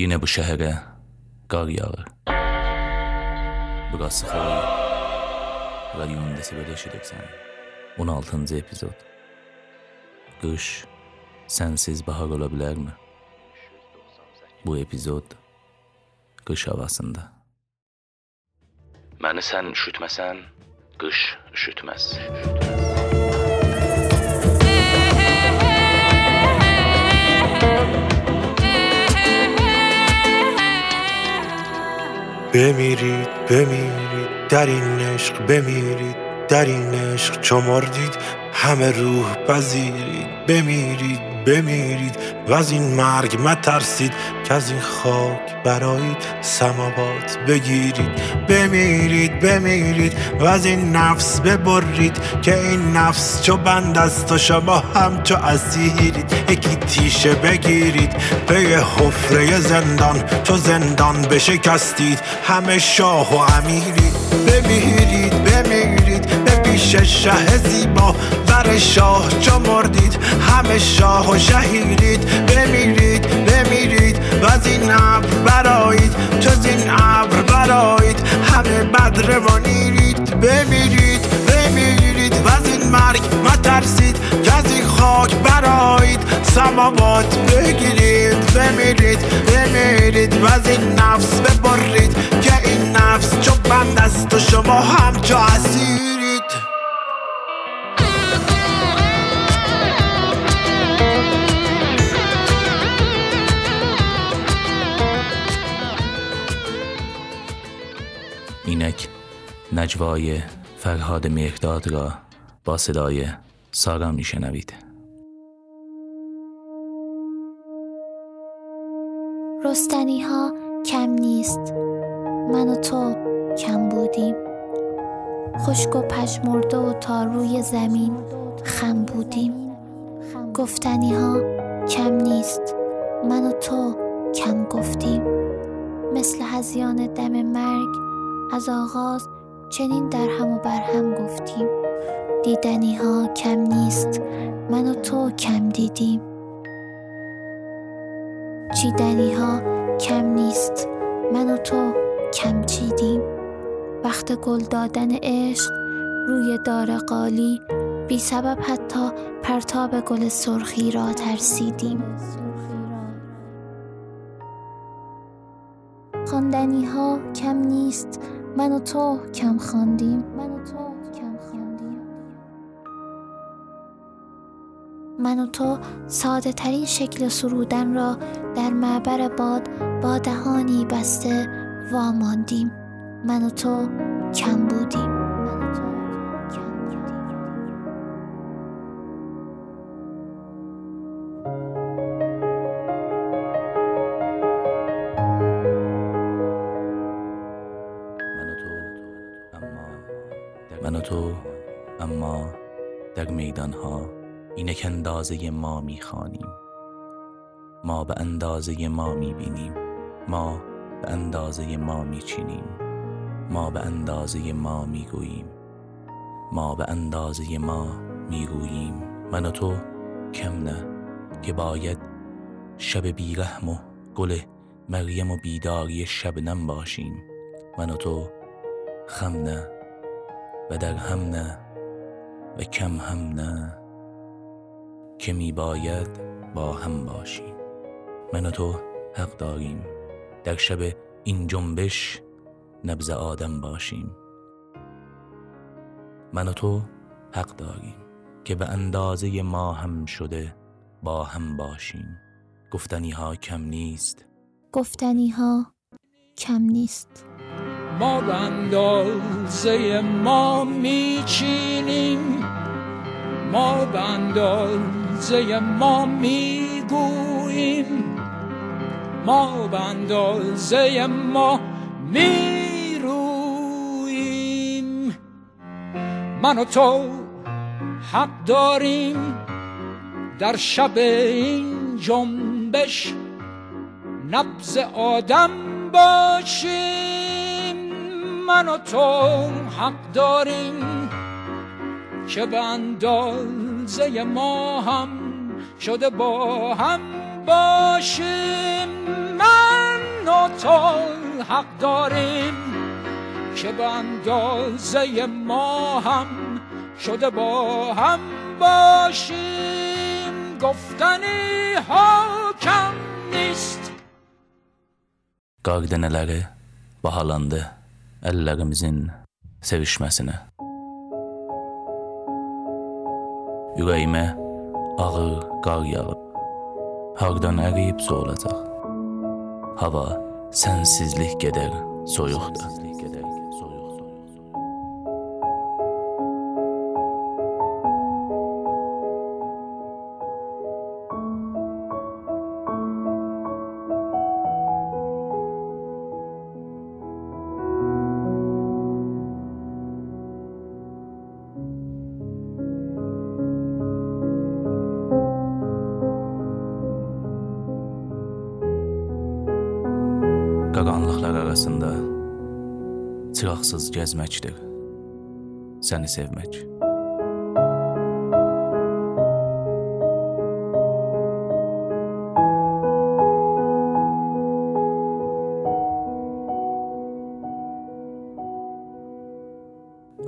Yenə bu şəhərə qar yağır. Burası Xoli. Radionun desibeli eşidirsən. 16-cı epizod. Qış sənsiz bahar ola bilərmi? Bu epizod qış havasında. Məni sən üşütməsən, qış üşütməz. üşütməz. در این عشق بمیرید در این عشق چو مردید همه روح پذیرید. بمیرید بمیرید و از این مرگ مترسید. که از این خاک برایید سماوات بگیرید بمیرید بمیرید و از این نفس ببرید که این نفس چو بند است و شما هم چو اسیرید. یکی تیشه بگیرید به حفره زندان چو زندان بشکستید. همه شاه و امیرید بمیرید بمیرید به پیش شه زیبا بر شاه چو مردید. همه شاه و شهیرید بمیرید بمیرید. و این ابر برایید از این ابر برایید همه بد روانیرید بمیرید بمیرید و این مرگ مترسید که از این خاک برایید سماوات بگیرید. بمیرید بمیرید و از این نفس ببرید که این نفس چو بند است و شما هم چو اینک نجوای فرهاد مهرداد را با صدای سارا میشنوید. رستنی ها کم نیست. من و تو کم بودیم. خشک و پژمرده و تا روی زمین خم بودیم. گفتنی ها کم نیست. من و تو کم گفتیم. مثل هزیان دم مرگ از آغاز چنین در هم و بر هم گفتیم. دیدنی ها کم نیست من و تو کم دیدیم. چیدنی ها کم نیست من و تو کم چیدیم. وقت گل دادن عشق روی دار قالی بی سبب حتی پرتاب گل سرخی را ترسیدیم. خواندنی ها کم نیست من و تو کم خواندیم. من و تو کم خواندیم. من و تو ساده ترین شکل سرودن را در معبر باد با دهانی بسته واماندیم من و تو کم بودیم. تو اما در میدان ها اینک اندازه ما می‌خوانیم. ما به اندازه ما می‌بینیم. ما به اندازه ما میچینیم. ما به اندازه ما می‌گوییم. ما به اندازه ما می‌گوییم. من و تو کم نه که باید شب بیرحم و گل مریم و بیداری شبنم باشیم. من و تو خم نه و در هم نه و کم هم نه که می باید با هم باشیم. من و تو حق داریم. در شب این جنبش نبز آدم باشیم. من و تو حق داریم که به اندازه ما هم شده با هم باشیم. گفتنی ها کم نیست. گفتنی ها کم نیست. ما به اندازه ما میچینیم. ما به اندازه ما می‌گوییم. ما به اندازه ما می‌رویم. من و تو حق داریم. در شب این جنبش نبز آدم باشیم. من و تو حق داریم که به اندازه ما هم شده با هم باشیم. من و تو حق داریم که به اندازه ما هم شده با هم باشیم. گفتنی ها کم نیست. Qaqdənələri bahalandı əllərimizin sevişməsinə. Ürəyimə ağır qar yağıb, hardan əriyib soğulacaq. Hava sənsizlik qədər soyuqdur. Arasında çıraqsız gəzməkdir. Səni sevmək.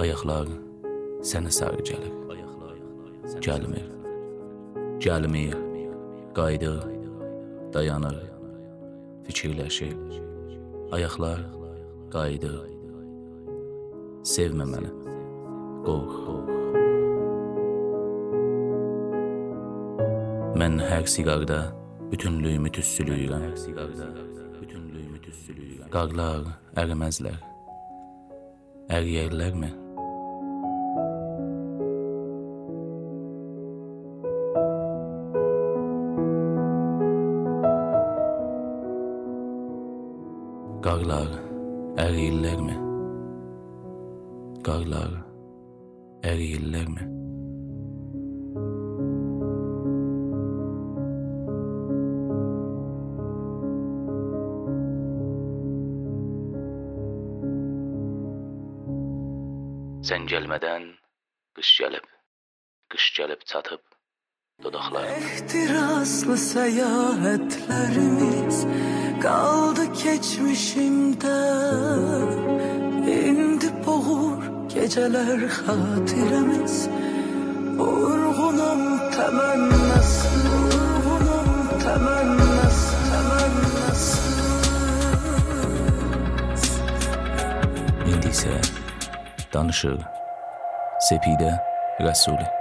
Ayaqlar sənə sarı gəlir. Gəlmir. Gəlmir. Qayıdır. Dayanır. Fikirləşir. Ayaqlar qayıdır. Sevmə məni. Qorx. Mən hər siqarda bütünlüyümü tüssülüyürəm. Hər siqarda bütünlüyümü tüssülüyürəm. Qarlar əriməzlər. Əriyərlərmi? Qarlar əriyirlərmi? Qarlar əriyirlərmi? Sən gəlmədən qış gəlib, qış gəlib çatıb dodaqlarıma. Ehtiraslı seyahatlerimiz Kaldı keçmişimdə İndi boğur gecələr xatirəmiz Vurğunum təmənnəsi Vurğunum təmənnəsi Təmənnəsi İndi isə danışır Sepidə Rəsuli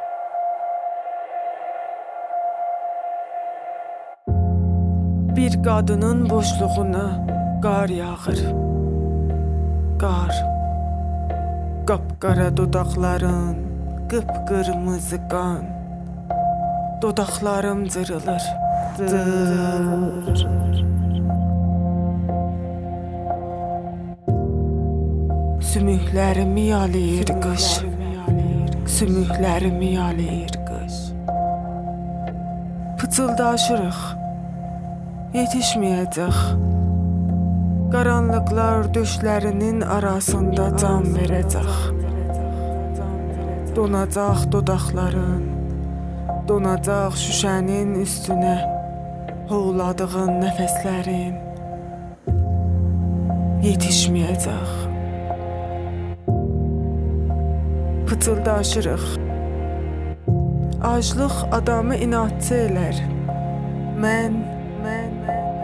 Bir qadının boşluğuna qar yağır. Qar. Qapqara dodaqların, qıpqırmızı qan. Dodaqlarım cırılır. Dır. Sümüklərimi yalayır qış. Sümüklərimi yalayır qış. Pıçıldaşırıq. Yetişməyəcək. Qaranlıqlar düşlərinin arasında can verəcək. Donacaq dodaqların, donacaq şüşənin üstünə hovladığın nəfəslərin. Yetişməyəcək. Pıçıldaşırıq. Aclıq adamı inatçı elər. Mən,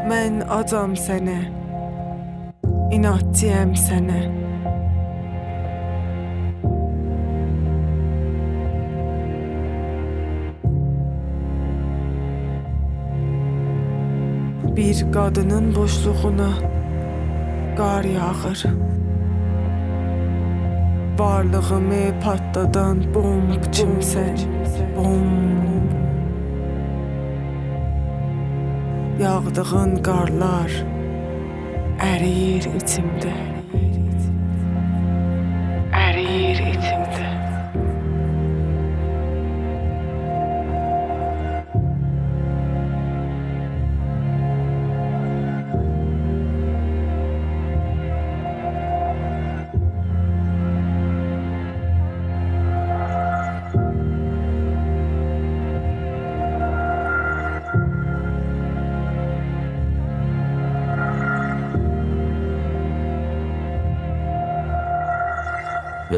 mən acam sənə. İnatçıyam sənə. Bir qadının boşluğuna qar yağır. Varlığımı patladan bomb kimsən, bomb. Yağdığın qarlar əriyir içimdə.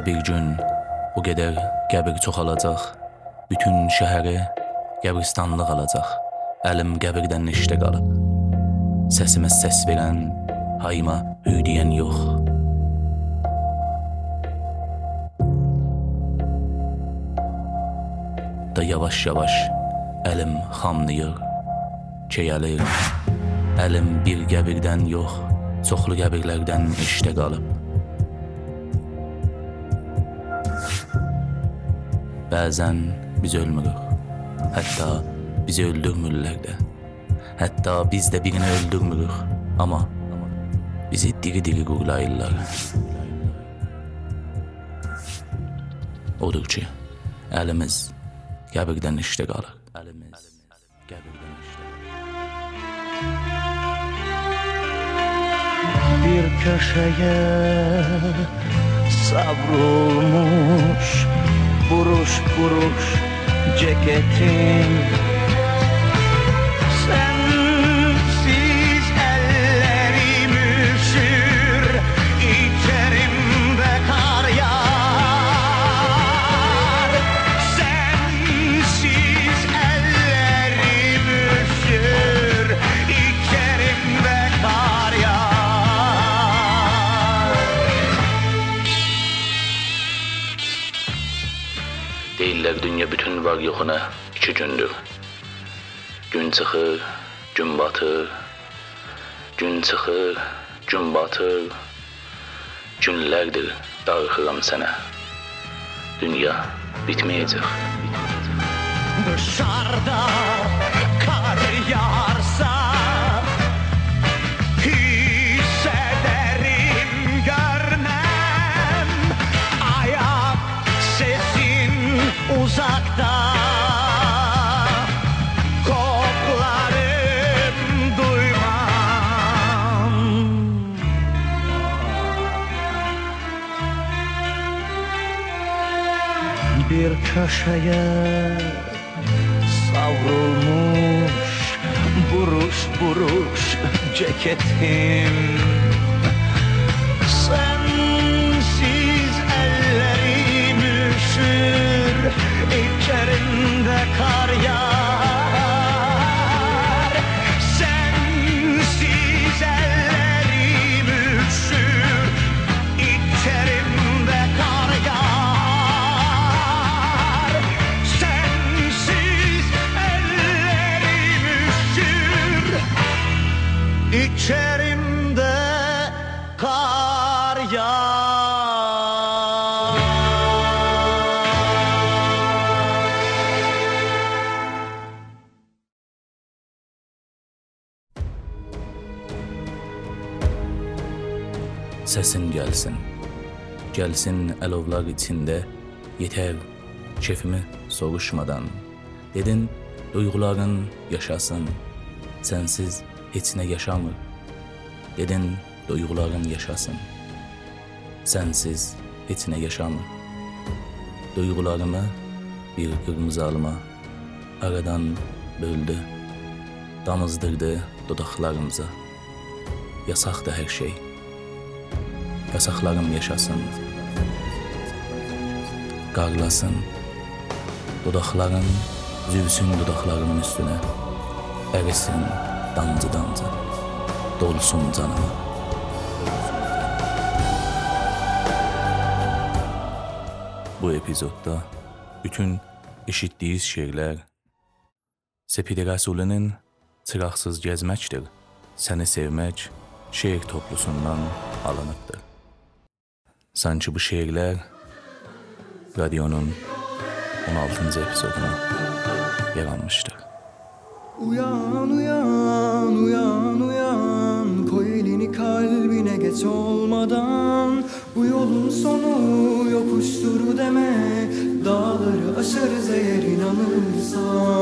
Bir gün o qədər qəbir çoxalacaq, bütün şəhəri qəbristanlıq alacaq. Əlim qəbirdən işdə qalıb. Səsimə səs verən, hayma hüy deyən yox. Da yavaş-yavaş əlim xamlayır, çeyəlir. Əlim bir qəbirdən yox, çoxlu qəbirlərdən işdə qalıb. Bəzən biz ölmürük. Hətta bizi öldürmürlər də. Hətta biz də birini öldürmürük, amma bizi diri-diri qurlayırlar. Odur ki, əlimiz qəbirdən işdə qalır. Əlimiz qəbirdən işdə bir köşeye savrulmuş buruş buruş ceketin iki gündür. Gün çıxır, gün batır. Gün çıxır, gün batır. Günlərdir darıxıram sənə. Dünya bitməyəcək. Dışarıda köşeye savrulmuş buruş buruş ceketim Səsin gəlsin. Gəlsin əlovlar içində yetər kefimi soruşmadan. Dedin duyğuların yaşasın. Sənsiz heç nə yaşamır. Dedin duyğuların yaşasın. Sənsiz heç nə yaşamır. Duyğularımı bir qırmızı alma aradan böldü. Damızdırdı dodaqlarımıza. Yasaqdı hər şey. Yasaqlarım yaşasın. Qarlasın. Dodaqların zülsün dodaqlarımın üstünə. Ərisin damcı damcı. Dolsun canıma. Bu epizodda bütün eşitdiyiz şeirlər Sepid Rəsulinin Çıraqsız gəzməkdir. Səni sevmək şeir toplusundan alınıbdır. Sanki bu şeirlər radionun 16-cı epizoduna yer almışdır. Uyan uyan uyan uyan Koy elini kalbine geç olmadan Bu yolun sonu yokuştur deme Dağları aşarız eğer inanırsan